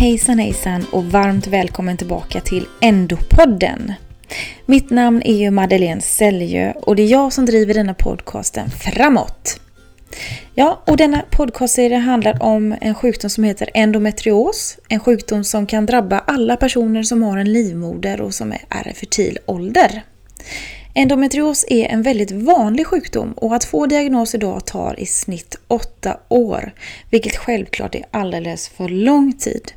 Hejsan hejsan och varmt välkommen tillbaka till Endopodden. Mitt namn är ju Madeleine Säljö och det är jag som driver denna podcasten framåt. Ja, och denna podcastserie handlar om en sjukdom som heter endometrios. En sjukdom som kan drabba alla personer som har en livmoder och som är i fertil ålder. Endometrios är en väldigt vanlig sjukdom och att få diagnos idag tar i snitt 8 år, vilket självklart är alldeles för lång tid.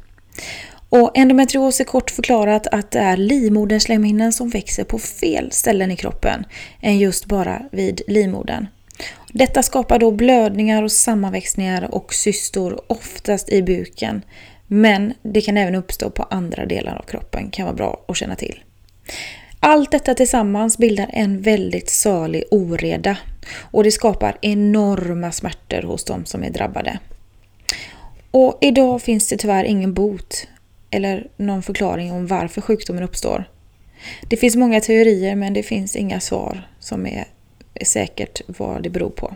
Och endometrios är kort förklarat att det är livmoderslemhinnan som växer på fel ställen i kroppen än just bara vid livmodern. Detta skapar då blödningar och sammanväxningar och cystor, oftast i buken. Men det kan även uppstå på andra delar av kroppen, kan vara bra att känna till. Allt detta tillsammans bildar en väldigt salig oreda och det skapar enorma smärtor hos de som är drabbade. Och idag finns det tyvärr ingen bot eller någon förklaring om varför sjukdomen uppstår. Det finns många teorier men det finns inga svar som är säkert vad det beror på.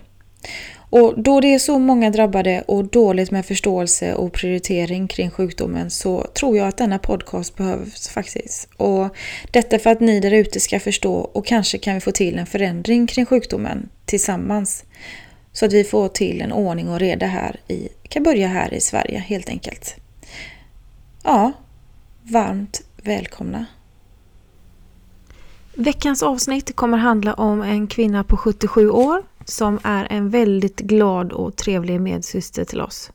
Och då det är så många drabbade och dåligt med förståelse och prioritering kring sjukdomen så tror jag att denna podcast behövs faktiskt. Och detta för att ni där ute ska förstå och kanske kan vi få till en förändring kring sjukdomen tillsammans. Så att vi får till en ordning och reda här i, kan börja här i Sverige helt enkelt. Ja, varmt välkomna. Veckans avsnitt kommer handla om en kvinna på 77 år som är en väldigt glad och trevlig medsyster till oss.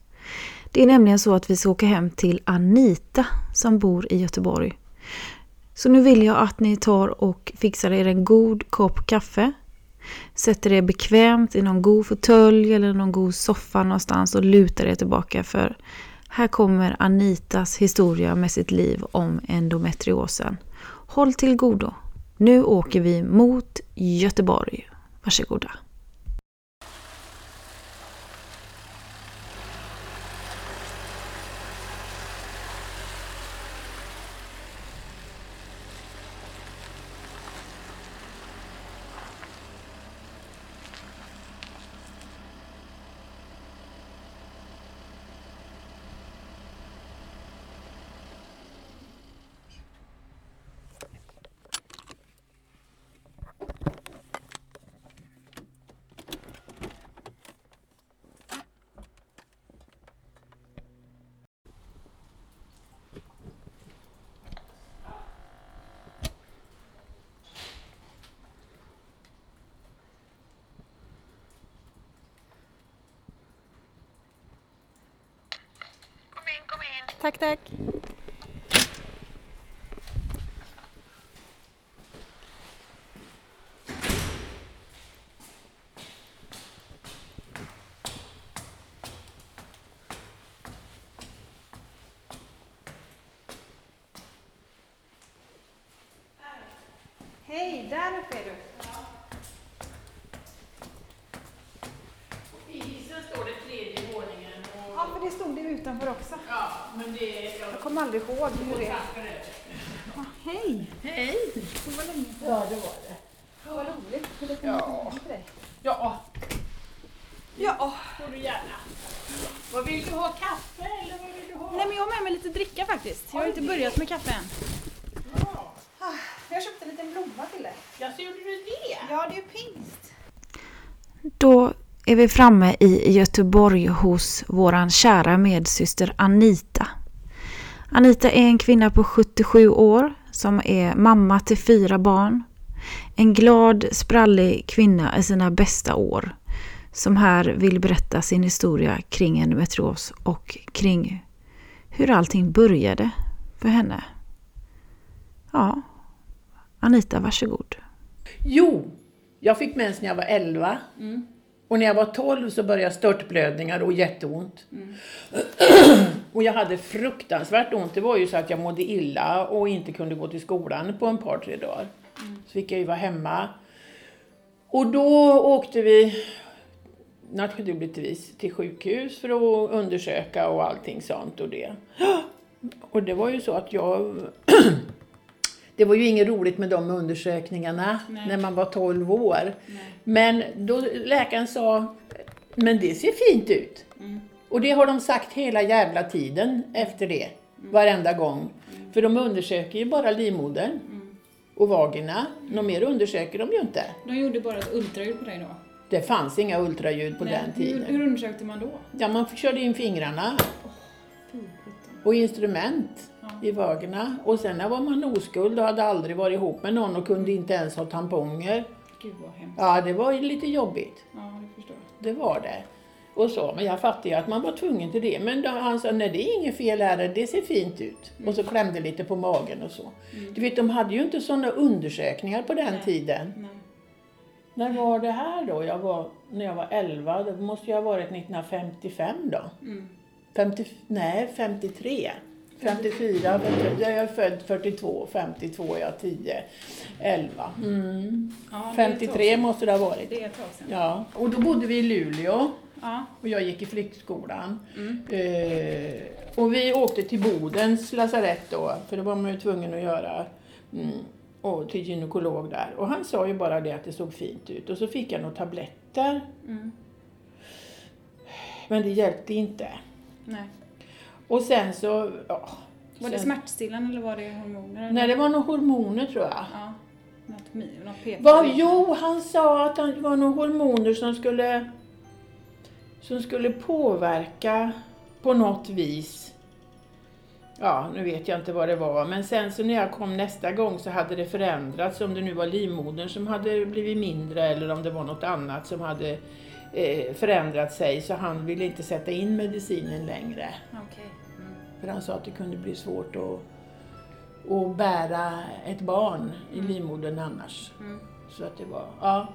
Det är nämligen så att vi ska åka hem till Anita som bor i Göteborg. Så nu vill jag att ni tar och fixar er en god kopp kaffe. Sätter er bekvämt i någon god fåtölj eller någon god soffa någonstans och lutar er tillbaka för här kommer Anitas historia med sitt liv om endometriosen. Håll till godo. Nu åker vi mot Göteborg. Varsågoda. Tack, tack. Hej, där uppe är du. Isen står det tredje våningen. Och... Ja, för det stod det utanför också. Ja, men det... Jag Jag kommer aldrig ihåg hur det är. Ja, hej! Hej! Det var länge sedan. Ja, det var det. Vad roligt. Hur det Ja. Ja, Ja. får du gärna. Vad vill du ha? Kaffe eller vad vill du ha? Nej, men jag har med mig lite dricka faktiskt. Jag har inte börjat med kaffe än. Ja. Jag köpte en liten blomma till dig. Jag ser gjorde du det? Ja, det är ju pingst. Då är vi framme i Göteborg hos våran kära medsyster Anita. Anita är en kvinna på 77 år som är mamma till fyra barn. En glad, sprallig kvinna i sina bästa år som här vill berätta sin historia kring endometrios och kring hur allting började för henne. Ja, Anita, varsågod. Jo, jag fick mens när jag var 11. Och när jag var 12 så började störtblödningar och jätteont. och jag hade fruktansvärt ont. Det var ju så att jag mådde illa och inte kunde gå till skolan på en par, tre dagar. Så fick jag ju vara hemma. Och då åkte vi naturligtvis till sjukhus för att undersöka och allting sånt och det. Och det var ju så att jag Det var ju inget roligt med de undersökningarna när man var 12 år. Men då läkaren sa, men det ser fint ut. Och det har de sagt hela jävla tiden efter det. varenda gång. För de undersöker ju bara livmodern och vagina. Något mer undersöker de ju inte. De gjorde bara ett ultraljud på dig då? Det fanns inga ultraljud på Nej, den tiden. Hur, hur undersökte man då? Ja, man körde in fingrarna sjutton. och instrument. I vagina. Och sen när var man oskuld och hade aldrig varit ihop med någon och kunde inte ens ha tamponger. Gud vad hemskt. Ja, det var lite jobbigt. Ja, det förstår jag. Det var det. Och så, men jag fattade ju att man var tvungen till det. Men då, han sa, nej det är inget fel här, det ser fint ut. Och så klämde lite på magen och så. Du vet, de hade ju inte sådana undersökningar på den Nej. tiden. Nej. När var det här då? Jag var, när jag var 11, det måste ju ha varit 1955 då. Mm. 50, nej, 53. 54, 50, jag är född 42, 52 är jag 10, 11. Mm. Ja, det är ett tag 53 sedan. måste det ha varit. Det är ett tag sedan. Ja, och då bodde vi i Luleå Ja. och jag gick i flickskolan. Mm. Eh, och vi åkte till Bodens lasarett då, för det var man ju tvungen att göra. Mm, och till gynekolog där. Och han sa ju bara det att det såg fint ut. Och så fick jag några tabletter. Mm. Men det hjälpte inte. Nej. Och sen så... Ja, Var det sen, smärtstillande eller var det hormoner? eller? Nej, det var nog hormoner tror jag. Ja. Något, något? Va, jo, han sa att det var några hormoner som skulle, som skulle påverka på något vis. Ja, nu vet jag inte vad det var, men sen så när jag kom nästa gång så hade det förändrats, om det nu var livmodern som hade blivit mindre eller om det var något annat som hade eh, förändrat sig, så han ville inte sätta in medicinen längre. Okej. Mm. För han sa att det kunde bli svårt att, att bära ett barn i livmodern annars. Mm. Så att det var, ja.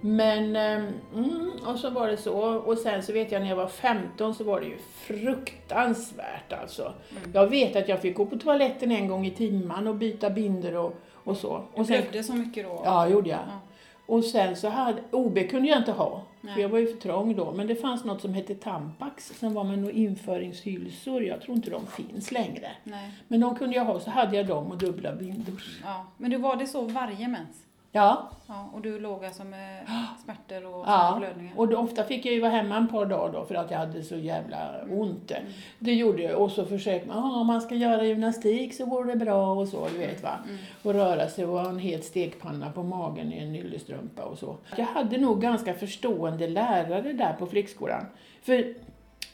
Men, ehm, mm, och så var det så. Och sen så vet jag när jag var 15 så var det ju fruktansvärt alltså. Mm. Jag vet att jag fick gå på toaletten en gång i timmen och byta binder och, och så. Och sen, blödde så mycket då? ja, gjorde jag. Ja. Och sen så hade, OB kunde jag inte ha, Nej. för jag var ju för trång då. Men det fanns något som hette Tampax som var med några införingshylsor. Jag tror inte de finns längre. Nej. Men de kunde jag ha, så hade jag dem och dubbla bindor. Ja. Men du var det så varje mens? Ja, Ja. Och du låg alltså med smärtor och Ja, blödningar? och då, ofta fick jag ju vara hemma ett par dagar då för att jag hade så jävla ont. Det gjorde jag. Och så försökte man, ah, om man ska göra gymnastik så går det bra och så, du vet va. Och röra sig och ha en het stekpanna på magen i en yllestrumpa och så. Jag hade nog ganska förstående lärare där på flickskolan. För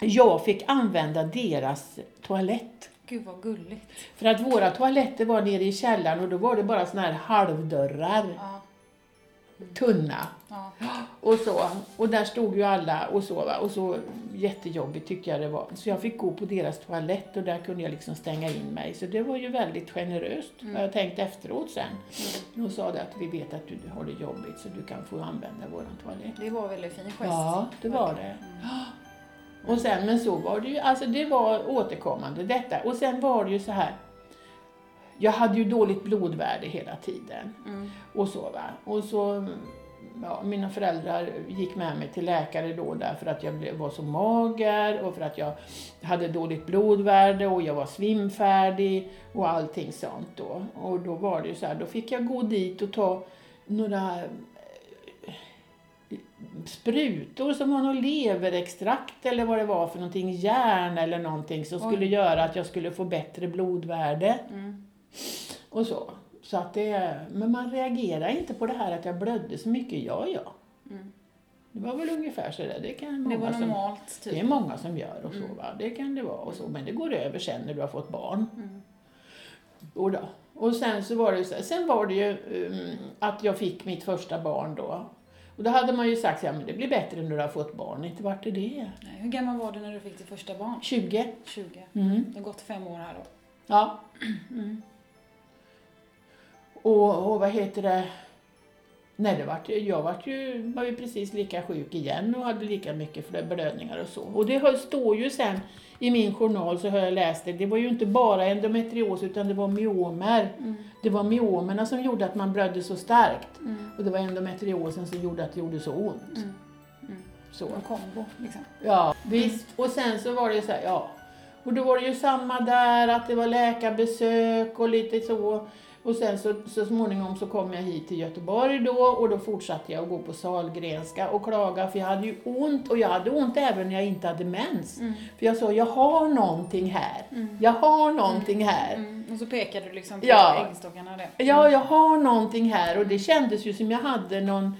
jag fick använda deras toalett. Gud vad gulligt. För att våra toaletter var nere i källaren och då var det bara såna här halvdörrar, Ja. tunna. Ja. Och så. Och där stod ju alla och så. Va? Och så jättejobbigt tyckte jag det var. Så jag fick gå på deras toalett och där kunde jag liksom stänga in mig. Så det var ju väldigt generöst. Mm. Jag tänkte efteråt sen. Och sa det att vi vet att du har det jobbigt så du kan få använda våran toalett. Det var väldigt fin gest. Ja, det var det. Och sen, men så var det ju, alltså det var återkommande detta. Och sen var det ju så här. Jag hade ju dåligt blodvärde hela tiden. Mm. Och så va. Och så, ja, mina föräldrar gick med mig till läkare då därför att jag var så mager och för att jag hade dåligt blodvärde och jag var svimfärdig och allting sånt då. Och då var det ju så här, då fick jag gå dit och ta några sprutor som var något leverextrakt eller vad det var för någonting, järn eller någonting som skulle Oj. göra att jag skulle få bättre blodvärde. Mm. Och så. så att det, men man reagerar inte på det här att jag blödde så mycket. Ja, ja. Mm. Det var väl ungefär så där. Det, kan Det var som, normalt det typ? är många som gör och så. Mm. Va? Det kan det vara och så. Men det går över sen när du har fått barn. Mm. Och, då. och sen så var det så här, sen var det ju um, att jag fick mitt första barn då. Och då hade man ju sagt ja men det blir bättre när du har fått barn. Inte vart är det? Nej, Hur gammal var du när du fick ditt första barn? 20. 20. Mm. Det har gått fem år här då. Ja. Mm. Och, och vad heter det? Nej, det vart, jag vart ju, var ju precis lika sjuk igen och hade lika mycket blödningar och så. Och det står ju sen i min journal så har jag läst det, det var ju inte bara endometrios utan det var myomer. Mm. Det var myomerna som gjorde att man blödde så starkt. Mm. Och det var endometriosen som gjorde att det gjorde så ont. Mm. Mm. Så. En kombo liksom. Ja, visst. Och sen så var det så här, ja. Och då var det ju samma där, att det var läkarbesök och lite så. Och sen så, så småningom så kom jag hit till Göteborg då och då fortsatte jag att gå på Salgrenska och klaga för jag hade ju ont och jag hade ont även när jag inte hade mens. Mm. För jag sa, jag har någonting här. Jag har någonting här. Mm. Och så pekade du liksom på Ja. äggstockarna det. Ja, jag har någonting här och det kändes ju som jag hade någon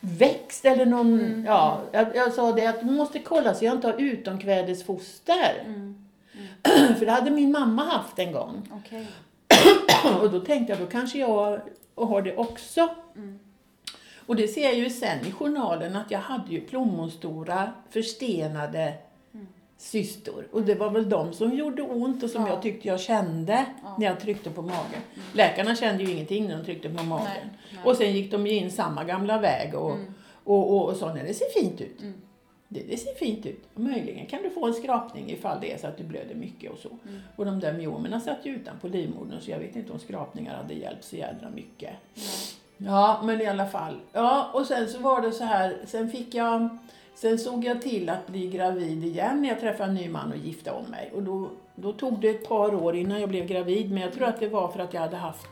växt eller någon, Mm. ja, jag, jag sa det att du måste kolla så jag inte har utomkvädesfoster. Mm. För det hade min mamma haft en gång. Okej. Och då tänkte jag, då kanske jag har det också. Mm. Och det ser jag ju sen i journalen att jag hade ju plommonstora förstenade cystor. Och det var väl de som gjorde ont och som Ja. jag tyckte jag kände när jag tryckte på magen. Läkarna kände ju ingenting när de tryckte på magen. Nej, nej. Och sen gick de ju in samma gamla väg och, och, och, och sa, nej det ser fint ut. Det, det ser fint ut. Möjligen kan du få en skrapning ifall det är så att du blöder mycket och så. Och de där myomerna satt ju utanpå livmodern så jag vet inte om skrapningar hade hjälpt så jädra mycket. Ja, men i alla fall. Ja, och sen så var det så här, sen fick jag, sen såg jag till att bli gravid igen när jag träffade en ny man och gifte om mig. Och då, då tog det ett par år innan jag blev gravid, men jag tror att det var för att jag hade haft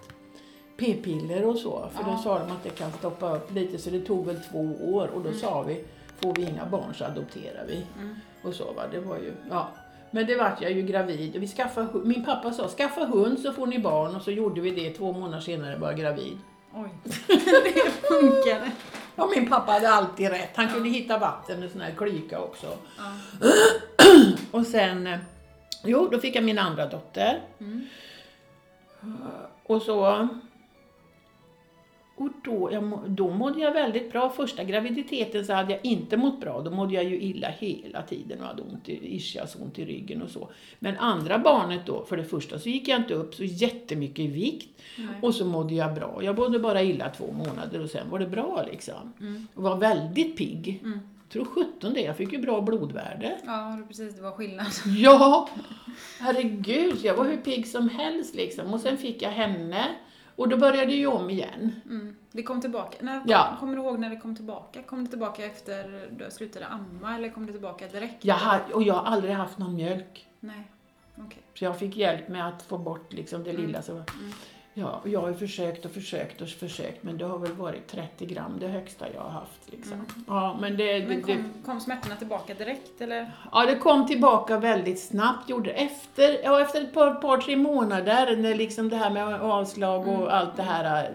p-piller och så. För då Ja. sa de att det kan stoppa upp lite, så det tog väl två år. Och då sa vi, får vi inga barn så adopterar vi. Och så va, det var ju, ja. Men det vart jag ju gravid och vi skaffade, min pappa sa skaffa hund så får ni barn och så gjorde vi det två månader senare var jag gravid. Oj. det funkade. Ja, min pappa hade alltid rätt. Han kunde hitta vatten och sån här klyka också. Ja. Och sen, jo, då fick jag min andra dotter. Mm. Och så... Och då, jag, då mådde jag väldigt bra. Första graviditeten så hade jag inte mått bra. Då mådde jag ju illa hela tiden och hade ont i, ischias, ont i ryggen och så. Men andra barnet då, för det första så gick jag inte upp så jättemycket i vikt. Nej. Och så mådde jag bra. Jag mådde bara illa två månader och sen var det bra liksom. Mm. Och var väldigt pigg. Mm. Tror 17 det, jag fick ju bra blodvärde. Ja, det- precis. Det var skillnad. Ja, herregud, jag var hur pigg som helst liksom. Och sen fick jag henne och då började ju om igen. Mm. Det kom tillbaka. När, Ja. Kommer du ihåg när det kom tillbaka? Kom det tillbaka efter du slutade amma eller kom det tillbaka direkt? Jag har, och jag har aldrig haft någon mjölk. Nej. Okej. Så jag fick hjälp med att få bort liksom det lilla. Så, ja, och jag har ju försökt och försökt och försökt men det har väl varit 30 gram det högsta jag har haft. Liksom. Ja, men det, Men det, kom, kom smärtorna tillbaka direkt eller? Ja, det kom tillbaka väldigt snabbt. Gjorde efter, ja, efter ett par, par, tre månader när liksom det här med avslag och allt det här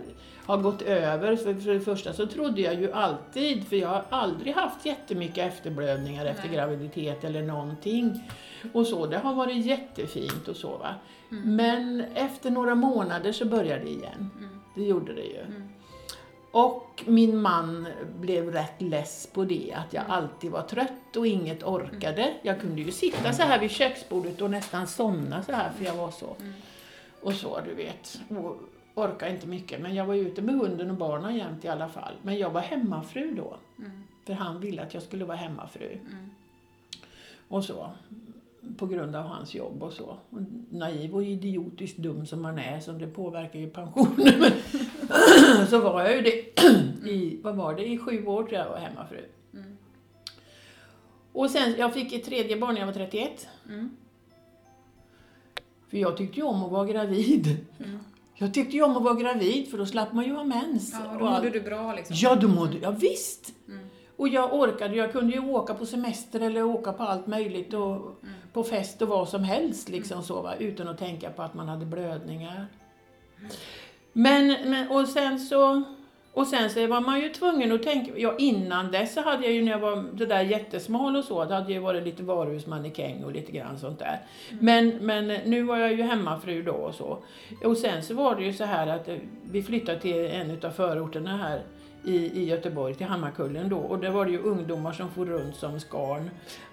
har gått över. För, för det första så trodde jag ju alltid, för jag har aldrig haft jättemycket efterblödningar efter Nej. graviditet eller någonting. Och så, det har varit jättefint och så va. Men efter några månader så började det igen. Det gjorde det ju. Och min man blev rätt less på det, att jag alltid var trött och inget orkade. Jag kunde ju sitta så här vid köksbordet och nästan somna så här för jag var så. Och så, du vet. Och orkade inte mycket. Men jag var ute med hunden och barnen jämt i alla fall. Men jag var hemmafru då. För han ville att jag skulle vara hemmafru. Och så. På grund av hans jobb och så. Och naiv och idiotiskt dum som man är, så det påverkar ju pensionen. Men så var jag ju det i, vad var det, i sju år tror jag var hemmafru. Och sen, jag fick ett tredje barn när jag var 31. Mm. För jag tyckte ju om att vara gravid. Jag tyckte ju om att vara gravid för då slapp man ju ha mens. Ja, då mådde du bra liksom? Ja, då mådde jag visst. Mm. Och jag orkade, jag kunde ju åka på semester eller åka på allt möjligt och Mm. på fest och vad som helst liksom så va, utan att tänka på att man hade blödningar. Men, men och sen så och sen så var man ju tvungen att tänka, ja innan dess så hade jag ju när jag var det där jättesmal och så, det hade ju varit lite varuhusmannekäng och lite grann sånt där. Men, men nu var jag ju hemmafru då och så. Och sen så var det ju så här att eh, vi flyttade till en av förorterna här i, i Göteborg, till Hammarkullen då. Och där var det ju ungdomar som for runt som skarn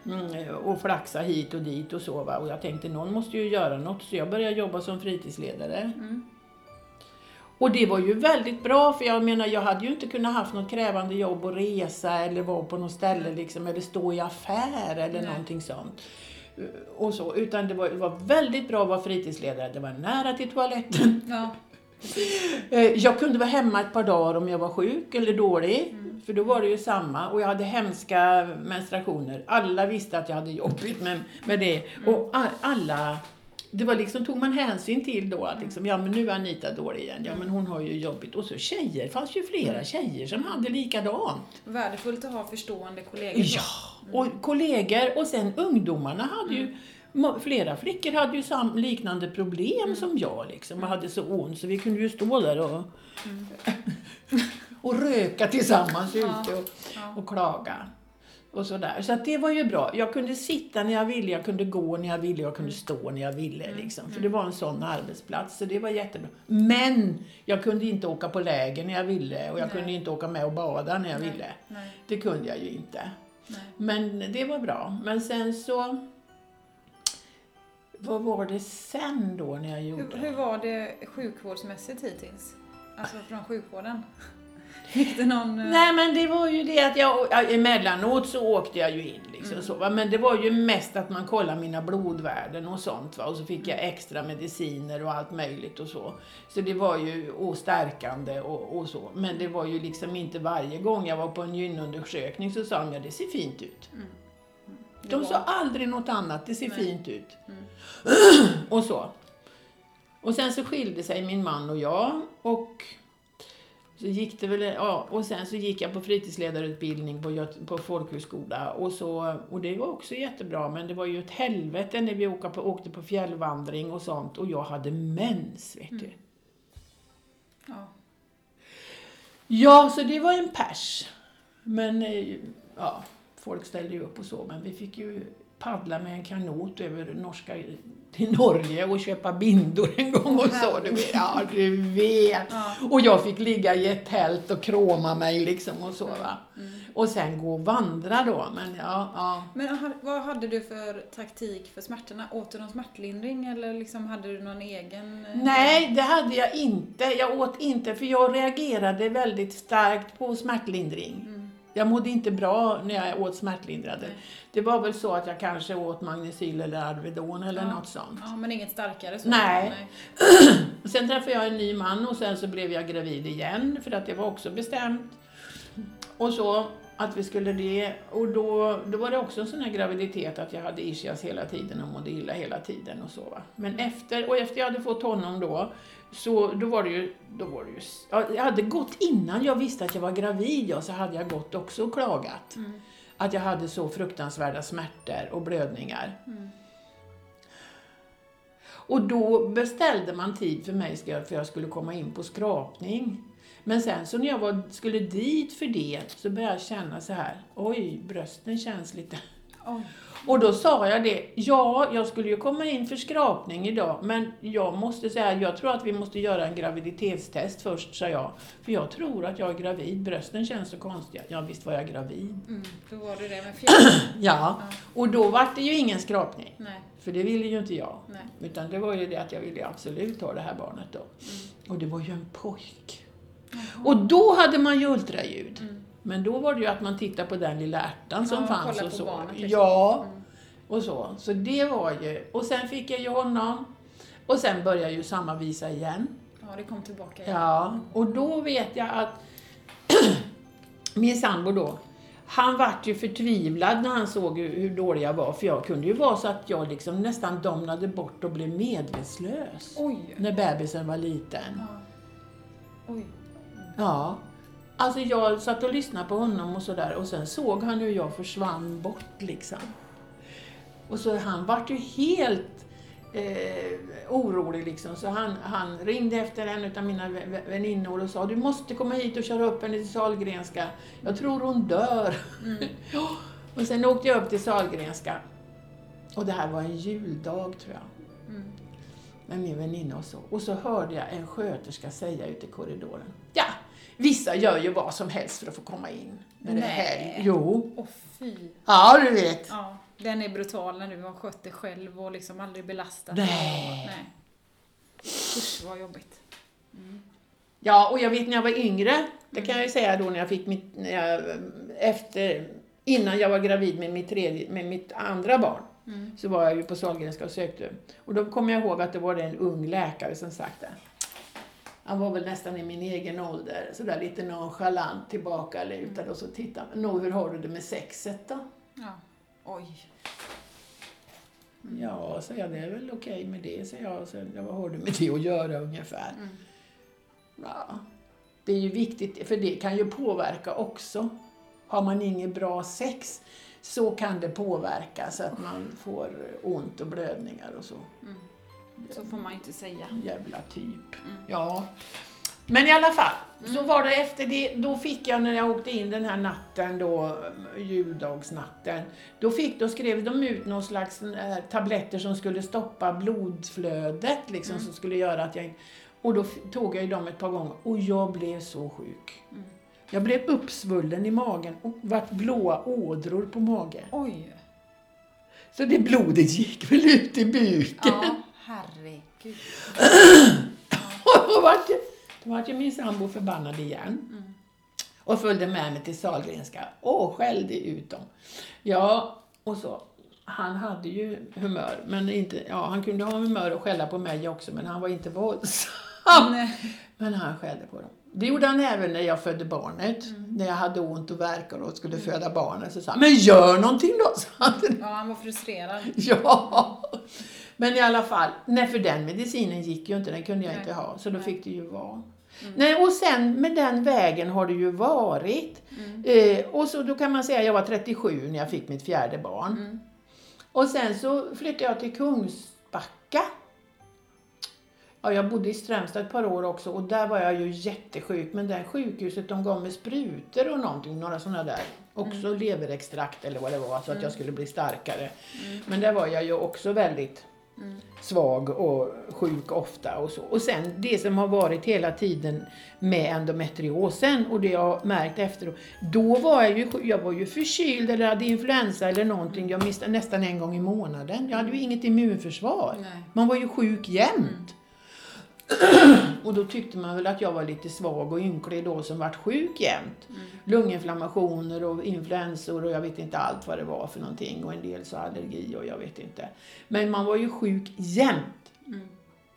mm, och flaxa hit och dit och så. Va? Och jag tänkte någon måste ju göra något så jag började jobba som fritidsledare. Mm. Och det var ju väldigt bra för jag menar jag hade ju inte kunnat haft något krävande jobb och resa eller vara på något ställe liksom eller stå i affär eller Nej. någonting sånt. Uh, Och så, utan det var, det var väldigt bra att vara fritidsledare. Det var nära till toaletten. Ja. Eh, Jag kunde vara hemma ett par dagar om jag var sjuk eller dålig. För då var det ju samma och jag hade hemska menstruationer. Alla visste att jag hade jobbigt med, med det. Och a- alla, det var liksom, tog man hänsyn till då att liksom, ja men nu är Anita dålig igen. Ja men hon har ju jobbigt. Och så tjejer, det fanns ju flera tjejer som hade likadant. Värdefullt att ha förstående kollegor. Ja, och kollegor. Och sen ungdomarna hade ju Flera flickor hade ju sam, liknande problem som jag liksom och hade så ont så vi kunde ju stå där och, och röka tillsammans ute och, och klaga. Och sådär. Så att det var ju bra. Jag kunde sitta när jag ville, jag kunde gå när jag ville, jag kunde stå när jag ville. Liksom. För det var en sån arbetsplats, så det var jättebra. Men jag kunde inte åka på läger när jag ville och jag kunde inte åka med och bada när jag ville. Nej. Det kunde jag ju inte. Nej. Men det var bra. Men sen så... Vad var det sen då när jag gjorde? Hur, hur var det sjukvårdsmässigt hittills? Alltså från sjukvården? Fick du någon... eh, Nej men det var ju det att jag, ja, emellanåt så åkte jag ju in liksom Mm. så va? Men det var ju mest att man kollade mina blodvärden och sånt va. Och så fick jag Mm. extra mediciner och allt möjligt och så. Så det var ju och stärkande och, och så. Men det var ju liksom inte varje gång jag var på en gynundersökning så sa de ja det ser fint ut. det De var- sa aldrig något annat, det ser Nej. fint ut. och så. Och sen så skilde sig min man och jag och så gick det väl, ja, och sen så gick jag på fritidsledarutbildning på, på folkhögskola och så, och det var också jättebra men det var ju ett helvete när vi åkte på, åkte på fjällvandring och sånt och jag hade mens, vet du. Ja. Ja, så det var en pers. Men eh, ja, folk ställde ju upp och så, men vi fick ju paddla med en kanot över norska till Norge och köpa bindor en gång och så. Du vet, ja, du vet. Ja. Och jag fick ligga i ett tält och kråma mig liksom och så va. Och sen gå och vandra då, men ja, ja. Men vad hade du för taktik för smärtorna? Åt du någon smärtlindring eller liksom hade du någon egen? eh, Nej, det hade jag inte. Jag åt inte, för jag reagerade väldigt starkt på smärtlindring. Jag mådde inte bra när jag åt smärtlindrande. Nej. Det var väl så att jag kanske åt Magnecyl eller Alvedon eller Ja. något sånt. Ja, men inget starkare så? Nej. Sen träffade jag en ny man och sen så blev jag gravid igen för att det var också bestämt. Och så att vi skulle det. Och då, då var det också en sån här graviditet att jag hade ischias hela tiden och mådde illa hela tiden och så va. Men efter, och efter jag hade fått honom då, så då var det ju, då var det ju, ja, jag hade gått innan jag visste att jag var gravid ja, så hade jag gått också och klagat. Att jag hade så fruktansvärda smärtor och blödningar. Och då beställde man tid för mig för jag skulle komma in på skrapning. Men sen så när jag var, skulle dit för det så började jag känna så här, oj, brösten känns lite... Oj. Och då sa jag det, ja, jag skulle ju komma in för skrapning idag, men jag måste säga, jag tror att vi måste göra en graviditetstest först, sa jag. För jag tror att jag är gravid, brösten känns så konstiga. Ja, visst var jag gravid. Mm, då var du det med fjärr. Ja, och då var det ju ingen skrapning. Nej, För det ville ju inte jag. nej. Utan det var ju det att jag ville absolut ha det här barnet då. Och det var ju en pojk. Och då hade man ju ultraljud. Mm. Men då var det ju att man tittade på den lilla ärtan som Ja, fanns och så. barnet liksom. Ja, Mm. och så. Så det var ju... Och sen fick jag ju honom. Och sen började ju samma visa igen. Ja, det kom tillbaka igen. Ja, och då vet jag att min sambo då, han vart ju förtvivlad när han såg hur, hur dålig jag var. För jag kunde ju vara så att jag liksom nästan domnade bort och blev medvetslös. Oj! När bebisen var liten. Ja. Oj. Ja. Alltså jag satt och lyssnade på honom och sådär och sen såg han hur jag försvann bort liksom. Och så han vart ju helt eh, orolig liksom. Så han, han ringde efter en av mina vä- vä- väninnor och sa du måste komma hit och köra upp henne till Sahlgrenska. Jag tror hon dör. Ja. och sen åkte jag upp till Sahlgrenska. Och det här var en juldag tror jag Mm. Med min väninna och så. Och så hörde jag en sköterska säga ute i korridoren. Ja, vissa gör ju vad som helst för att få komma in. När det är helg. Jo. Åh fy. Ja, du vet. Ja, den är brutal när du har skött dig själv och liksom aldrig belastat. Nej. Nej. Usch vad jobbigt. Ja, och jag vet när jag var yngre, det kan jag ju säga då när jag fick mitt, när jag, efter, innan jag var gravid med mitt, tredje, med mitt andra barn, Mm. så var jag ju på Sahlgrenska och sökte. Och då kommer jag ihåg att det var en ung läkare som sagt det. Han var väl nästan i min egen ålder, sådär lite nonchalant tillbakalutad och så tittade han. Nå, hur har du det med sexet då? Ja. Oj. Ja, så jag, det är väl okej med det, säger jag. Så, ja, vad har du med det att göra ungefär? Mm. Ja, det är ju viktigt, för det kan ju påverka också. Har man inget bra sex så kan det påverka så att man får ont och blödningar och så. Mm. Så får man inte säga. Jävla typ. Mm. Ja. Men i alla fall, så var det efter det, då fick jag när jag åkte in den här natten då, juldagsnatten, då fick, då skrev de ut någon slags äh, tabletter som skulle stoppa blodflödet liksom, Mm. som skulle göra att jag och då tog jag ju dem ett par gånger och jag blev så sjuk. Mm. Jag blev uppsvullen i magen och vart blåa ådror på magen. Oj. Så det blodet gick väl ut i buken. Ja, herregud. Då vart ju, min sambo förbannad igen. Mm. Och följde med mig till Sahlgrenska och skällde ut dem. Ja, och så. Han hade ju humör, men inte, ja, han kunde ha humör och skälla på mig också, men han var inte våldsam. Men han skällde på dem. Det gjorde han även när jag födde barnet. Mm. När jag hade ont och värkar och skulle föda barnet. Så sa han, men gör någonting då! sa han. Ja, han var frustrerad. Ja, men i alla fall, nej för den medicinen gick ju inte, den kunde jag Nej. inte ha, så då Nej. fick det ju vara. Nej, och sen med den vägen har det ju varit. Eh, och så då kan man säga, jag var 37 när jag fick mitt fjärde barn. Mm. Och sen så flyttade jag till Kungsbacka. Ja, jag bodde i Strömstad ett par år också och där var jag ju jättesjuk. Men det sjukhuset de gav mig sprutor och någonting, några sådana där. Också leverextrakt eller vad det var, så att jag skulle bli starkare. Men där var jag ju också väldigt svag och sjuk ofta och så. Och sen det som har varit hela tiden med endometriosen och det jag har märkt efteråt. Då var jag ju, jag var ju förkyld eller hade influensa eller någonting. Jag miste nästan en gång i månaden. Jag hade ju inget immunförsvar. Nej. Man var ju sjuk jämt. Och då tyckte man väl att jag var lite svag och ynklig då som vart sjuk jämt. Lunginflammationer och influensor och jag vet inte allt vad det var för någonting. Och en del sa allergi och jag vet inte. Men man var ju sjuk jämt. Mm.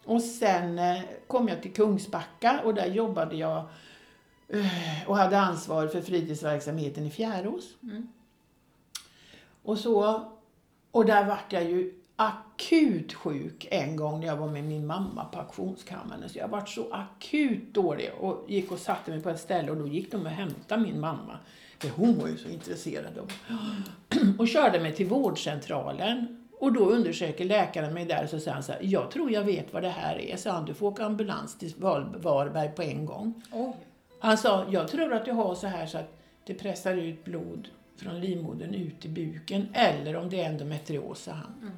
Och sen eh, kom jag till Kungsbacka och där jobbade jag eh, och hade ansvar för fritidsverksamheten i Fjärås. Mm. Och så, och där vart jag ju akut sjuk en gång när jag var med min mamma på auktionskammaren. Så jag vart så akut dålig och gick och satte mig på ett ställe och då gick de och hämtade min mamma. För hon var ju så intresserad av Och körde mig till vårdcentralen. Och då undersöker läkaren mig där och så säger han så här, jag tror jag vet vad det här är, så han, du får åka ambulans till Varberg på en gång. Oj. Han sa, jag tror att du har så här så att det pressar ut blod från livmodern ut i buken, eller om det är endometrios, sa han. Mm.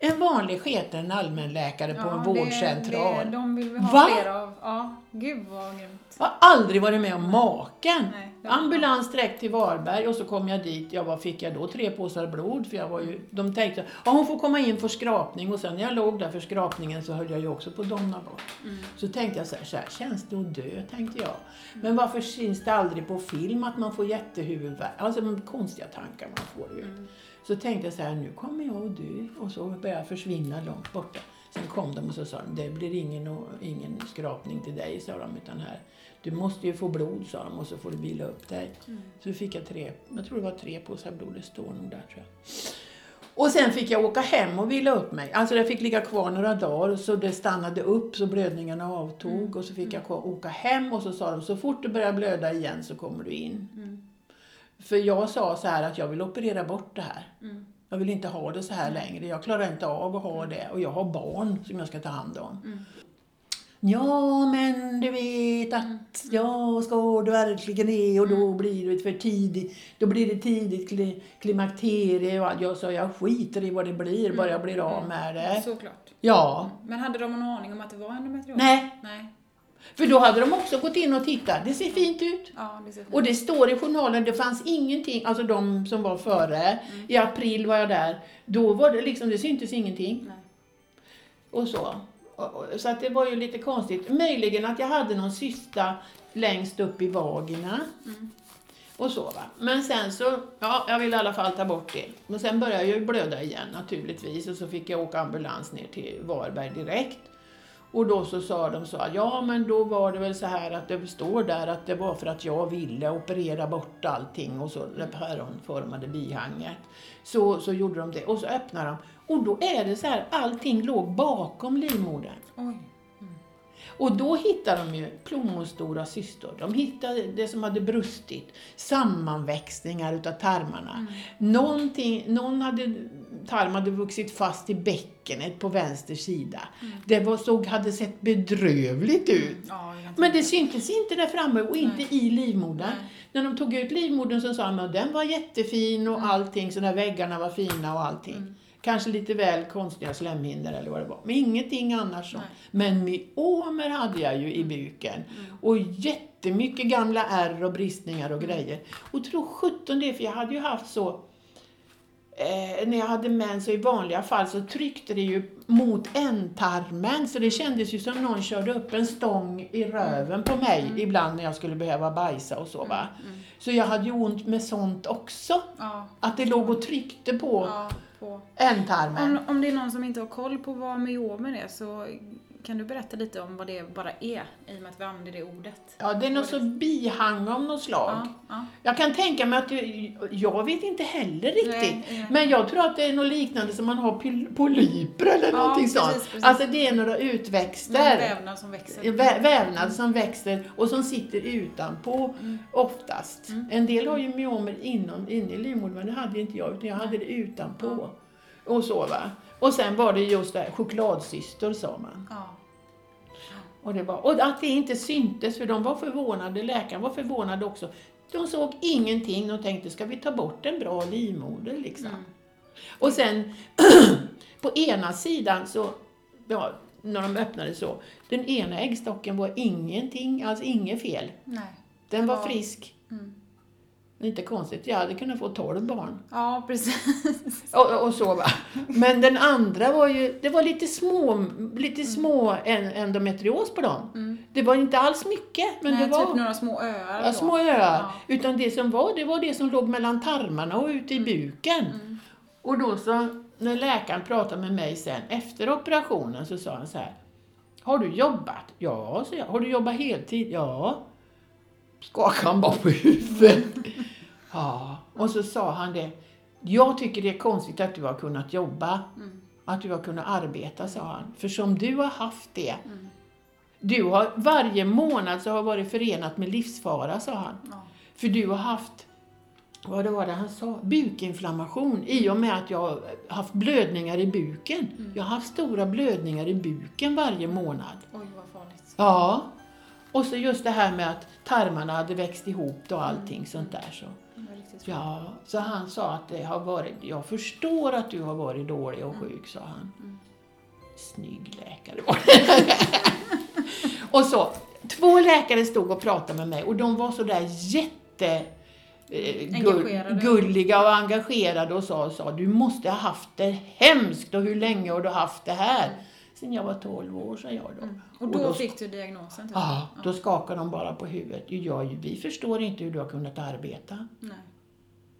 En vanlig sketen allmänläkare på en vårdcentral. Det, de vill vi ha Va? fler av. Ja, gud vad grymt. Jag har aldrig varit med om maken. Nej, Ambulans direkt till Varberg och så kom jag dit. Jag, vad fick jag då? Tre påsar blod. För jag var ju, de tänkte ja, hon får komma in för skrapning. Och sen när jag låg där för skrapningen så höll jag ju också på att domna bort. Mm. Så tänkte jag så här, så här känns det att dö? Tänkte jag. Men varför syns det aldrig på film att man får jättehuvudvärk? Alltså konstiga tankar man får ju. Mm. Så tänkte jag så här, nu kommer jag att dö. Och så började jag försvinna långt borta. Sen kom de och så sa de, det blir ingen, ingen skrapning till dig, sa de, utan här, du måste ju få blod, sa de, och så får du vila upp dig. Mm. Så fick jag tre, jag tror det var tre påsar blod, det står nog där tror jag. Och sen fick jag åka hem och vila upp mig. Alltså jag fick ligga kvar några dagar så det stannade upp så blödningarna avtog och så fick jag kvar- åka hem och så sa de så fort du börjar blöda igen så kommer du in. Mm. För jag sa så här att jag vill operera bort det här. Mm. Jag vill inte ha det så här längre. Jag klarar inte av att ha det. Och jag har barn som jag ska ta hand om. Mm. Ja, men du vet att ja, ska du verkligen det och då blir det för tidigt. Då blir det tidigt kli, klimakterie och allt. Jag sa jag skiter i vad det blir, bara jag blir av med det. Såklart. Ja. Men hade de någon aning om att det var endometrios? Nej, Nej. För då hade de också gått in och tittat. Det ser fint ut. Ja, det ser fint Och det står i journalen, det fanns ingenting, alltså de som var före, i april var jag där, då var det liksom, det syntes ingenting. Nej. Och så. Så att det var ju lite konstigt. Möjligen att jag hade någon cysta längst upp i vagina. Mm. Och så va. Men sen så, ja, jag ville i alla fall ta bort det. Men sen började jag ju blöda igen naturligtvis och så fick jag åka ambulans ner till Varberg direkt. Och då så sa de så att ja men då var det väl så här att det står där att det var för att jag ville operera bort allting och så det päronformade bihanget. Så, så gjorde de det och så öppnade de och då är det så här, allting låg bakom livmodern. Oj. Och då hittade de ju plommonstora cystor. De hittade det som hade brustit. Sammanväxningar utav tarmarna. Mm. Någonting, någon hade, tarm hade vuxit fast i bäckenet på vänster sida. Mm. Det var, såg, hade sett bedrövligt ut. Ja, jag kan Men det syntes inte där framme och inte i livmodern. Nej. När de tog ut livmodern så sa de att den var jättefin och Mm. allting, så där väggarna var fina och allting. Kanske lite väl konstiga slemhinnor eller vad det var. Men ingenting annars. så. Nej. Men myomer hade jag ju i buken. Och jättemycket gamla ärr och bristningar och grejer. Och tro sjutton det, för jag hade ju haft så Eh, när jag hade mens så i vanliga fall så tryckte det ju mot ändtarmen så det kändes ju som någon körde upp en stång i röven på mig ibland när jag skulle behöva bajsa och så va. Så jag hade ju ont med sånt också. Ja, Att det låg och tryckte på ja, på. ändtarmen. Om, om det är någon som inte har koll på vad myomer är så kan du berätta lite om vad det bara är i och med att vi använder det ordet? Ja, det är något så bihang av något slag. Ja, ja. Jag kan tänka mig att, jag vet inte heller riktigt. Nej, nej. Men jag tror att det är något liknande som man har pol- polyper eller Ja, någonting precis, sånt. precis. Alltså det är några Någon utväxter. vävnad som växer. Vä- vävnad som växer och som sitter utanpå Mm. oftast. En del har ju myomer inom, inne i livmodern, men det hade inte jag, utan jag hade det utanpå. Och så va. Och sen var det just det här, chokladsyster sa man. Ja. Och, det var, och att det inte syntes, för de var förvånade, läkaren var förvånad också. De såg ingenting och tänkte, ska vi ta bort en bra livmoder liksom? Mm. Och sen på ena sidan så, ja, när de öppnade så, den ena äggstocken var ingenting, alltså inget fel. Nej. Den var Ja. frisk. Mm. Inte konstigt, jag hade kunnat få 12 barn. Ja, precis. Och, och så va. Men den andra var ju, det var lite små, lite små en, endometrios på dem. Mm. Det var inte alls mycket, men Nej, det var typ några små öar. ja, små öar. Ja. Utan det som var, det var det som låg mellan tarmarna och ute i buken. Mm. Och då så, när läkaren pratade med mig sen efter operationen så sa han så här. Har du jobbat? Ja, så jag. Har du jobbat heltid? Ja. Skakade han bara på huvudet. Ja. Och så sa han det. Jag tycker det är konstigt att du har kunnat jobba. Mm. Att du har kunnat arbeta, sa han. För som du har haft det. Mm. Du har, varje månad så har varit förenat med livsfara, sa han. Ja. För du har haft, vad det var det han sa, bukinflammation i och med att jag har haft blödningar i buken. Mm. Jag har haft stora blödningar i buken varje månad. Oj, vad farligt. Ja. Och så just det här med att tarmarna hade växt ihop och allting sånt där. Så. Ja, så han sa att det har varit, jag förstår att du har varit dålig och sjuk, sa han. Mm. Snygg läkare var och så, två läkare stod och pratade med mig och de var så där jätte eh, Engagerade. gull, gulliga och engagerade och sa, sa du måste ha haft det hemskt och hur länge har du haft det här? Sen jag var 12 år, sa jag då. Mm. Och Och då då- fick du diagnosen? Typ. Ja, då skakade de bara på huvudet. Ja, vi förstår inte hur du har kunnat arbeta. Nej.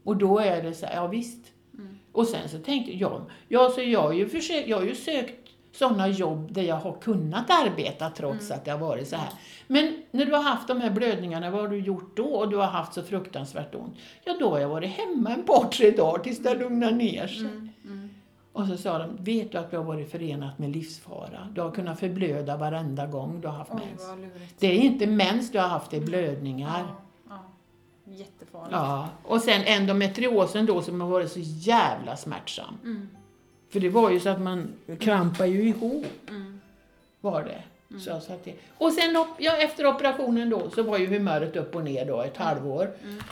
Och då är det så här, ja visst. Mm. Och sen så tänkte jag, ja så jag har ju, försökt, jag har ju sökt sådana jobb där jag har kunnat arbeta trots Mm. att det har varit så här. Men när du har haft de här blödningarna, vad har du gjort då? Och du har haft så fruktansvärt ont. Ja, då har jag varit hemma en par, tre dagar tills det lugnar ner sig. Mm. Mm. Och så sa de, vet du att du har varit förenat med livsfara? Du har kunnat förblöda varenda gång du har haft Oj, mens. Det är inte mens du har haft, det är blödningar. Ja, ja. Jättefarligt. Ja, och sen endometriosen då som har varit så jävla smärtsam. Mm. För det var ju så att man krampar ju ihop, Mm. var det. Så jag att det. Och sen ja, efter operationen då så var ju humöret upp och ner då ett halvår. Mm.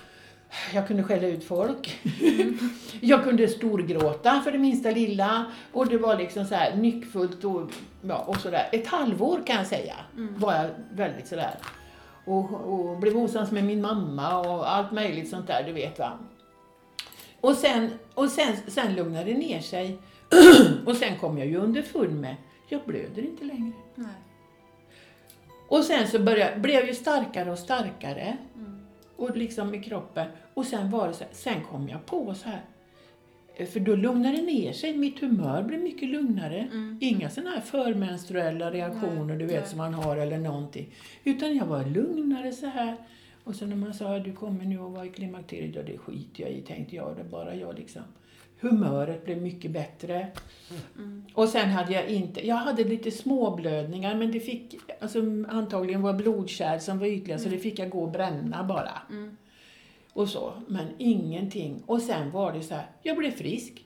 Jag kunde skälla ut folk. jag kunde storgråta för det minsta lilla. Och det var liksom så här nyckfullt och, ja, och sådär. Ett halvår kan jag säga Mm. var jag väldigt sådär. Och, och blev osams med min mamma och allt möjligt sånt där, du vet va. Och sen, och sen, sen lugnade det ner sig. och sen kom jag ju underfund med, jag blöder inte längre. Nej. Och sen så började, blev jag ju starkare och starkare. Mm. Och liksom i kroppen. Och sen var det så här, sen kom jag på så här. för då lugnade det ner sig. Mitt humör blev mycket lugnare. Inga sådana här förmenstruella reaktioner du vet nej. som man har eller någonting. Utan jag var lugnare så här. Och sen när man sa du kommer nu att vara i klimakteriet, ja det skiter jag i tänkte jag. Det bara jag liksom. Humöret blev mycket bättre. Och sen hade jag inte, jag hade lite småblödningar men det fick, alltså antagligen var blodkärl som var ytliga så det fick jag gå och bränna bara. Och så, men ingenting. Och sen var det så här, jag blev frisk.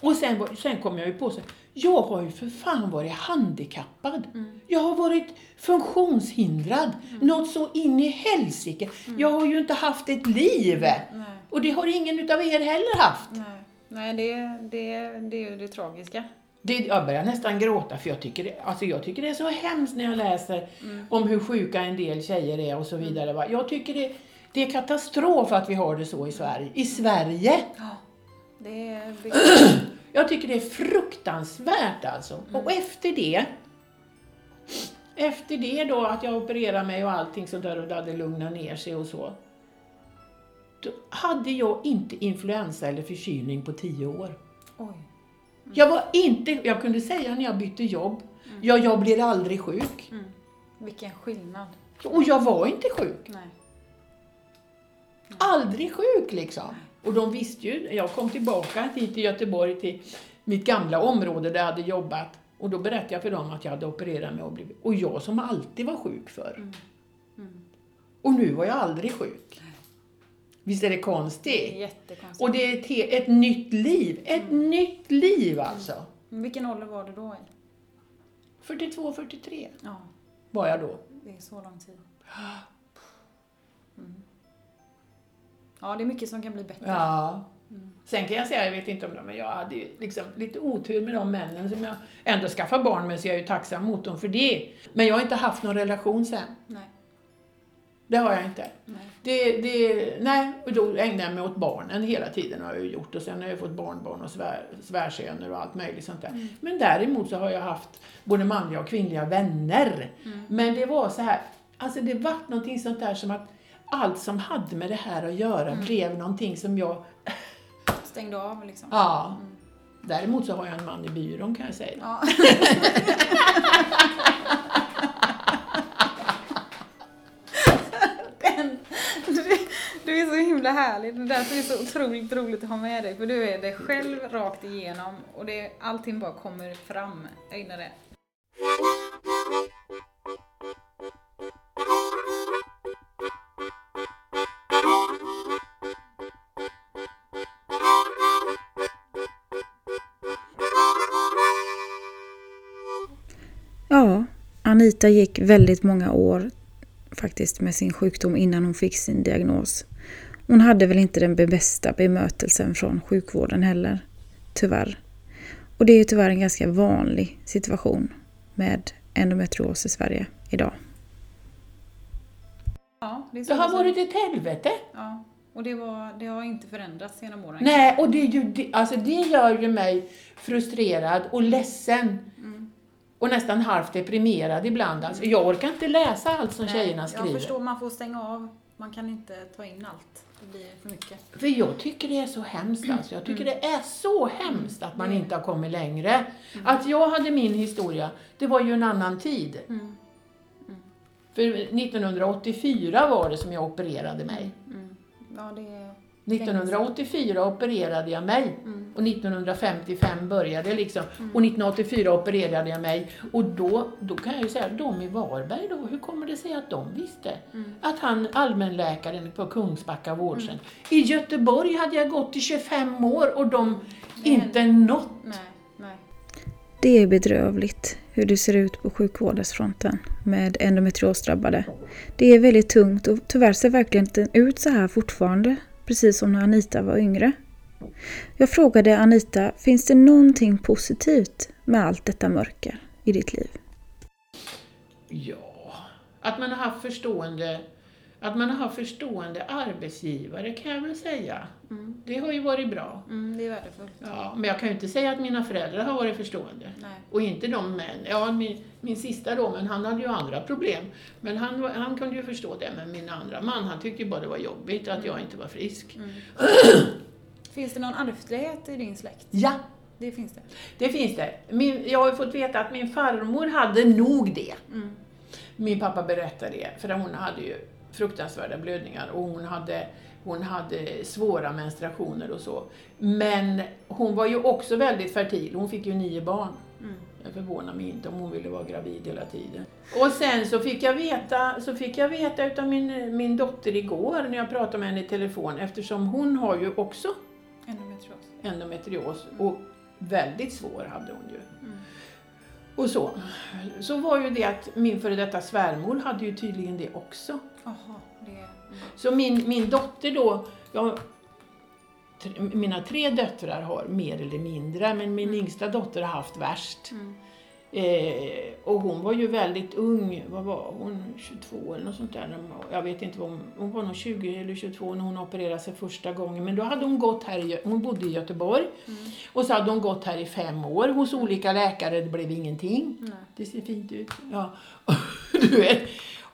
Och sen, sen kom jag ju på så jag har ju för fan varit handikappad. Jag har varit funktionshindrad. Något så in i helsike. Jag har ju inte haft ett liv. Nej. Och det har ingen utav er heller haft. Nej, Nej det, det, det är ju det tragiska. Det, jag börjar nästan gråta för jag tycker, alltså jag tycker det är så hemskt när jag läser om hur sjuka en del tjejer är och så vidare. Va? Jag tycker det, det är katastrof att vi har det så i Sverige. I Sverige! Ja. Det är... Jag tycker det är fruktansvärt alltså. Och efter det, efter det då att jag opererade mig och allting sånt där och det hade lugnat ner sig och så. Då hade jag inte influensa eller förkylning på tio år. oj. Jag var inte, jag kunde säga när jag bytte jobb, ja jag blir aldrig sjuk. Mm. Vilken skillnad. Och jag var inte sjuk. Nej. Aldrig sjuk liksom. Och de visste ju, jag kom tillbaka hit till Göteborg till mitt gamla område där jag hade jobbat. Och då berättade jag för dem att jag hade opererat mig och blivit, och jag som alltid var sjuk förr. Och nu var jag aldrig sjuk. Visst är det Det konstigt? jättekonstigt. Och det är ett, ett nytt liv. Ett nytt liv alltså. Men Vilken ålder var du då i? 42, 43 Ja, var jag då. det är så lång tid. Mm. Ja, det är mycket som kan bli bättre. Ja. Sen kan jag säga, jag vet inte om det, men jag hade liksom lite otur med de männen som jag ändå skaffade barn med, så jag är ju tacksam mot dem för det. Men jag har inte haft någon relation sen. Nej. Det har jag inte. Nej. Det, det, nej, och då ägnar jag mig åt barnen hela tiden har jag ju gjort. Och sen har jag fått barnbarn och svär, svärsöner och allt möjligt sånt där. Men däremot så har jag haft både manliga och kvinnliga vänner. Men det var så här, alltså det var någonting sånt där som att allt som hade med det här att göra blev någonting som jag Stängde av liksom. Ja. Däremot så har jag en man i byrån kan jag säga. Ja. Den, du, du är så himla härlig. Det är därför det är så otroligt roligt att ha med dig. För du är dig själv rakt igenom och det, allting bara kommer fram. Jag gillar det. Anita gick väldigt många år faktiskt med sin sjukdom innan hon fick sin diagnos. Hon hade väl inte den bästa bemötelsen från sjukvården heller, tyvärr. Och det är ju tyvärr en ganska vanlig situation med endometrios i Sverige idag. Ja, det, Det har varit ett helvete. Ja, och det, var, det har inte förändrats genom åren. Nej, och det, är ju, det, alltså det gör ju mig frustrerad och ledsen. Och nästan halvt deprimerad ibland. Alltså, jag orkar inte läsa allt som Nej, tjejerna Jag skriver. förstår, man får stänga av. Man kan inte ta in allt. Det blir för mycket. För jag tycker det är så hemskt alltså. Jag tycker det är så hemskt att man inte har kommit längre. Att jag hade min historia, det var ju en annan tid. Mm. För 1984 var det som jag opererade mig. Mm. Ja, det är... 1984 opererade jag mig Mm. och 1955 började jag liksom. Och 1984 opererade jag mig. Och då, då kan jag ju säga, de i Varberg då, hur kommer det sig att de visste? Mm. Att han, allmänläkaren på Kungsbacka vårdcentral. I Göteborg hade jag gått i 25 år och de inte nått. Nej, nej. Det är bedrövligt hur det ser ut på sjukvårdsfronten med endometriosdrabbade. Det är väldigt tungt och tyvärr ser verkligen inte ut så här fortfarande, precis som när Anita var yngre. Jag frågade Anita, finns det någonting positivt med allt detta mörker i ditt liv? Ja, att man har haft förstående att man har förstående arbetsgivare kan jag väl säga. Mm. Det har ju varit bra. Mm, det är värdefullt. Ja, men jag kan ju inte säga att mina föräldrar har varit förstående. Nej. Och inte de män. Ja, min, min sista då, men han hade ju andra problem. Men han, han kunde ju förstå det. Men min andra man, han tyckte ju bara det var jobbigt att jag inte var frisk. Mm. Finns det någon ärftlighet i din släkt? Ja, Det finns det. det finns det. Min, jag har fått veta att min farmor hade nog det. Mm. Min pappa berättade det, för hon hade ju fruktansvärda blödningar och hon hade, hon hade svåra menstruationer och så. Men hon var ju också väldigt fertil, hon fick ju nio barn. Mm. Jag förvånar mig inte om hon ville vara gravid hela tiden. Och sen så fick jag veta, så fick jag veta utav min, min dotter igår när jag pratade med henne i telefon eftersom hon har ju också Endometrios. endometrios och väldigt svår hade hon ju. Mm. Och så. Så var ju det att min före detta svärmor hade ju tydligen det också. Jaha, det... Mm. Så min, min dotter då, jag, t- mina tre döttrar har mer eller mindre, men min yngsta dotter har haft värst. Mm. Eh, och hon var ju väldigt ung, vad var hon, 22 eller något sånt där. Jag vet inte vad hon, hon var nog 20 eller 22 när hon opererade sig första gången. Men då hade hon gått här, i, hon bodde i Göteborg. Mm. Och så hade hon gått här i fem år hos olika läkare, det blev ingenting. Nej. Det ser fint ut. Ja. du vet.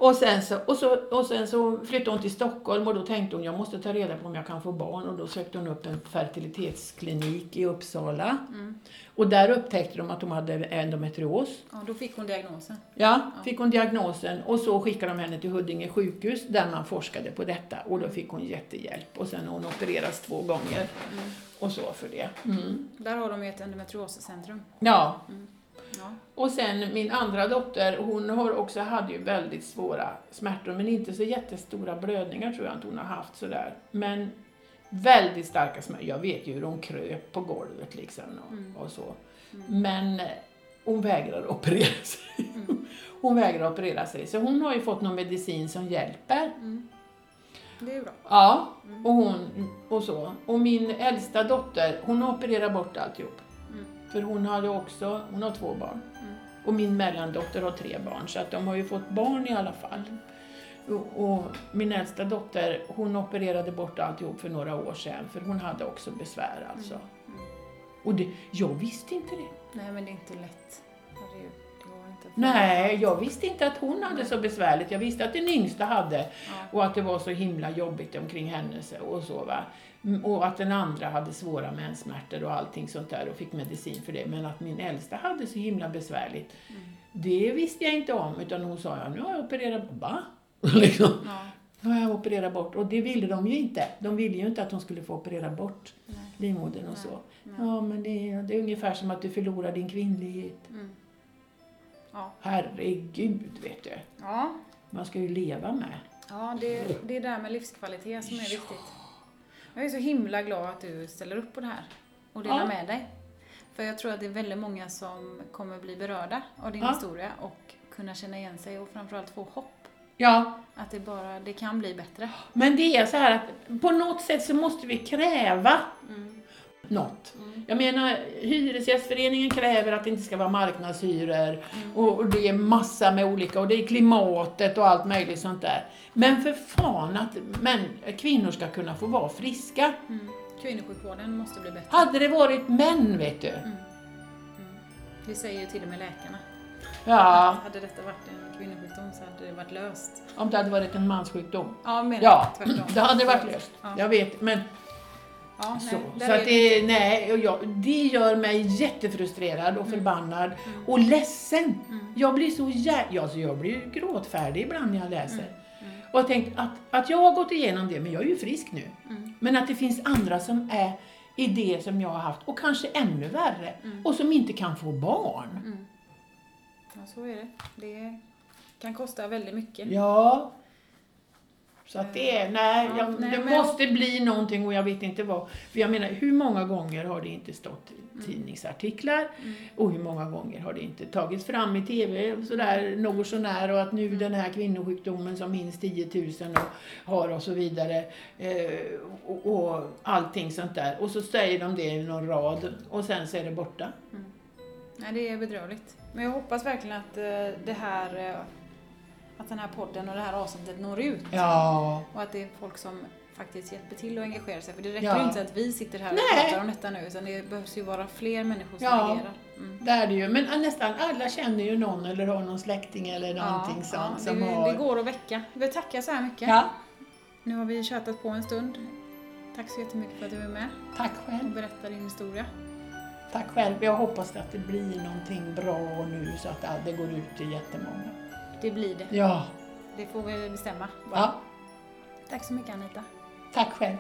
Och sen, så, och, så, och sen så flyttade hon till Stockholm och då tänkte hon jag måste ta reda på om jag kan få barn och då sökte hon upp en fertilitetsklinik i Uppsala. Mm. Och där upptäckte de att hon hade endometrios. Ja, då fick hon diagnosen. Ja, fick hon diagnosen och så skickade de henne till Huddinge sjukhus där man forskade på detta och då fick hon jättehjälp och sen har hon opererats två gånger och så för det. Mm. Där har de ju ett endometrioscentrum. Ja, Ja. och sen min andra dotter, hon har också, hade ju väldigt svåra smärtor men inte så jättestora blödningar tror jag inte hon har haft sådär. Men väldigt starka smärtor. Jag vet ju hur hon kröp på golvet liksom och, Mm. och så. Men eh, hon vägrar operera sig. Hon vägrar operera sig. Så hon har ju fått någon medicin som hjälper. Mm. Det är bra. Ja, och hon och så. Och min äldsta dotter, hon opererar bort alltihop. Mm. För hon hade också, hon har två barn. Mm. Och min mellandotter har tre barn, så att de har ju fått barn i alla fall. Och, och min äldsta dotter, hon opererade bort alltihop för några år sedan, för hon hade också besvär alltså. Mm. Och det, jag visste inte det. Nej, men det är inte lätt. Det inte. Nej, jag visste inte att hon hade så besvärligt. Jag visste att den yngsta hade Ja. och att det var så himla jobbigt omkring henne och så va. Mm, Och att den andra hade svåra menssmärtor och allting sånt där och fick medicin för det. Men att min äldsta hade så himla besvärligt, Mm. det visste jag inte om. Utan hon sa, ja, nu har jag opererat, va? liksom. Ja. Nu har jag opererat bort. Och det ville de ju inte. De ville ju inte att hon skulle få operera bort Nej. livmodern och Nej. så. Nej. Ja, men det, är- det är ungefär som att du förlorar din kvinnlighet. Mm. Ja. Herregud, vet du. Ja. Man ska ju leva med. Ja, det, det är det där med livskvalitet som är viktigt. Jag är så himla glad att du ställer upp på det här och delar Ja. med dig. För jag tror att det är väldigt många som kommer bli berörda av din Ja. historia och kunna känna igen sig och framförallt få hopp. Ja, Att det bara, det kan bli bättre. men det är så här att på något sätt så måste vi kräva Mm. Något. Mm. Jag menar, Hyresgästföreningen kräver att det inte ska vara marknadshyror Mm. och och det är massa med olika, och det är klimatet och allt möjligt sånt där. Men för fan att men, kvinnor ska kunna få vara friska. Mm. Kvinnosjukvården måste bli bättre. Hade det varit män, vet du. Mm. Mm. Det säger ju till och med läkarna. Ja, Hade detta varit en kvinnosjukdom så hade det varit löst. om det hade varit en manssjukdom. Ja, men Ja, tvärtom. det hade det varit löst. Ja. Jag vet, men Ja, så. nej, Så att det, nej, och jag, det gör mig jättefrustrerad och förbannad Mm. och ledsen. Mm. Jag blir så jä... ja, alltså jag blir gråtfärdig ibland när jag läser. Mm. Och jag tänkt att, att jag har gått igenom det, men jag är ju frisk nu. Mm. Men att det finns andra som är i det som jag har haft, och kanske ännu värre, Mm. och som inte kan få barn. Mm. Ja, så är det. Det kan kosta väldigt mycket. Ja. Så att det är, nej, Ja, jag, nej, det men- måste bli någonting och jag vet inte vad. För jag menar, hur många gånger har det inte stått i tidningsartiklar Mm. och hur många gånger har det inte tagits fram i TV sådär något sånär och att nu Mm. den här kvinnosjukdomen som minst 10 000 och har och så vidare eh, och, och allting sånt där. Och så säger de det i någon rad och sen så är det borta. Nej, det är bedrövligt. Men jag hoppas verkligen att eh, det här eh, att den här podden och det här avsnittet når ut. Ja. Och att det är folk som faktiskt hjälper till och engagerar sig. För det räcker Ja. inte att vi sitter här och Nej. pratar om detta nu, utan det behövs ju vara fler människor som Ja. agerar. Mm. Det är det ju. Men nästan alla känner ju någon eller har någon släkting eller någonting ja, sånt ja, som det, har... det går att väcka. Vi tackar så här mycket. Ja. Nu har vi tjatat på en stund. Tack så jättemycket för att du är med Tack och själv. berättar din historia. Tack själv. Jag hoppas att det blir någonting bra nu så att det går ut till jättemånga. Det blir det. Ja, Det får vi bestämma. ja. Tack så mycket Anita. Tack själv.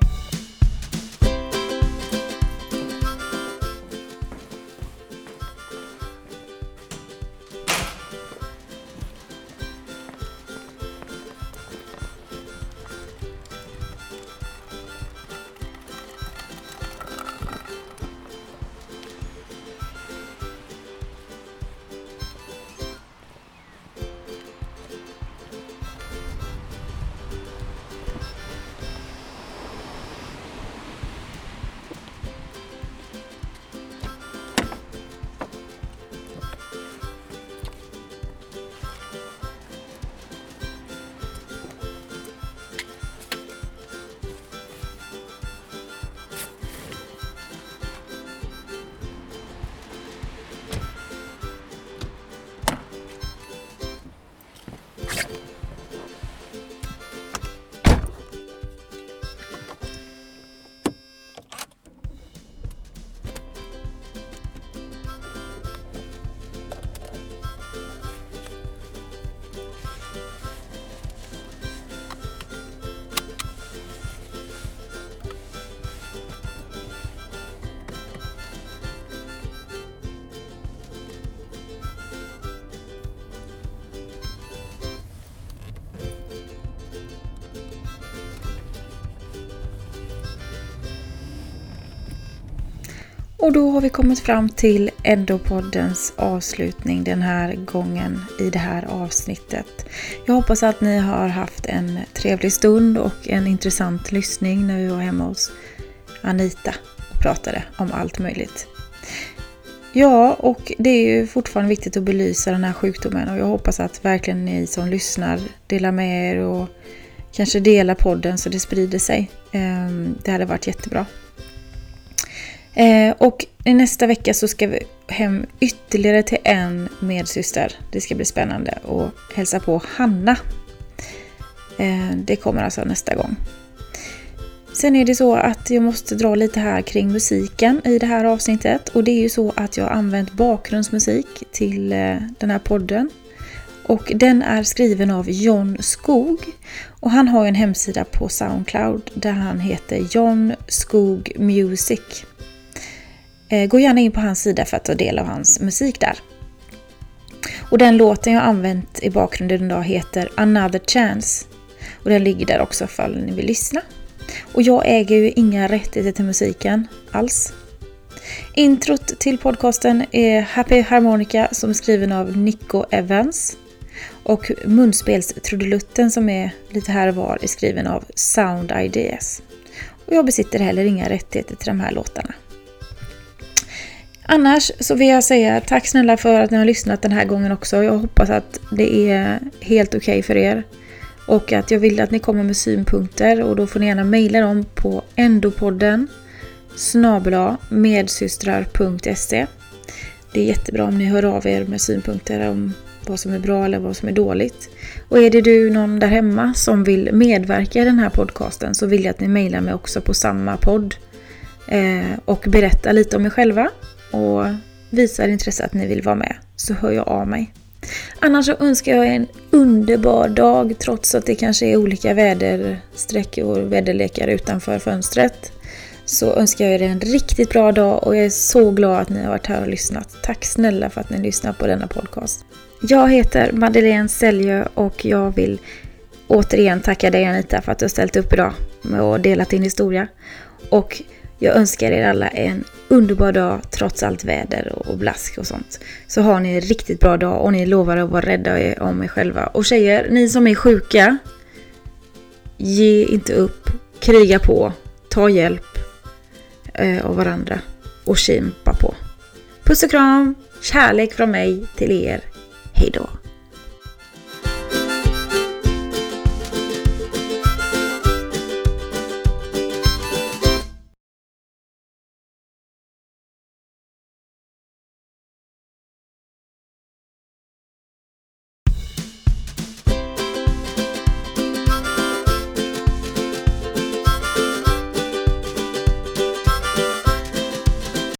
Och då har vi kommit fram till Endopoddens avslutning den här gången i det här avsnittet. Jag hoppas att ni har haft en trevlig stund och en intressant lyssning när vi var hemma hos Anita och pratade om allt möjligt. Ja, och det är ju fortfarande viktigt att belysa den här sjukdomen och jag hoppas att verkligen ni som lyssnar delar med er och kanske delar podden så det sprider sig. Ehm, det hade varit jättebra. Eh, och nästa vecka så ska vi hem ytterligare till en medsyster. Det ska bli spännande att hälsa på Hanna. Eh, det kommer alltså nästa gång. Sen är det så att jag måste dra lite här kring musiken i det här avsnittet. Och det är ju så att jag har använt bakgrundsmusik till eh, den här podden. Och den är skriven av John Skog. Och han har ju en hemsida på Soundcloud där han heter John Skog Music. Eh, gå gärna in på hans sida för att ta del av hans musik där. Och den låten jag använt i bakgrunden idag heter Another Chance. Och den ligger där också ifall ni vill lyssna. Och jag äger ju inga rättigheter till musiken alls. Introt till podcasten är Happy Harmonica som är skriven av Nico Evans. Och munspelstrudelutten som är lite här och var är skriven av Sound Ideas. Och jag besitter heller inga rättigheter till de här låtarna. Annars så vill jag säga tack snälla för att ni har lyssnat den här gången också. Jag hoppas att det är helt okej för er. Och att jag vill att ni kommer med synpunkter och då får ni gärna mejla dem på endopodden snabla medsystrar.se Det är jättebra om ni hör av er med synpunkter om vad som är bra eller vad som är dåligt. Och är det du någon där hemma som vill medverka i den här podcasten så vill jag att ni mejlar mig också på samma podd. Eh, och berätta lite om er själva och visar intresse att ni vill vara med så hör jag av mig. Annars så önskar jag en underbar dag trots att det kanske är olika väderstreck och väderlekar utanför fönstret. Så önskar jag er en riktigt bra dag och jag är så glad att ni har varit här och lyssnat. Tack snälla för att ni lyssnar på denna podcast. Jag heter Madeleine Säljö och jag vill återigen tacka dig Anita för att du har ställt upp idag med och delat din historia. Och jag önskar er alla en underbar dag trots allt väder och blask och sånt. Så har ni en riktigt bra dag och ni lovar att vara rädda om er själva. Och tjejer, ni som är sjuka, ge inte upp, kriga på, ta hjälp eh, av varandra och kämpa på. Puss och kram, kärlek från mig till er. Hejdå!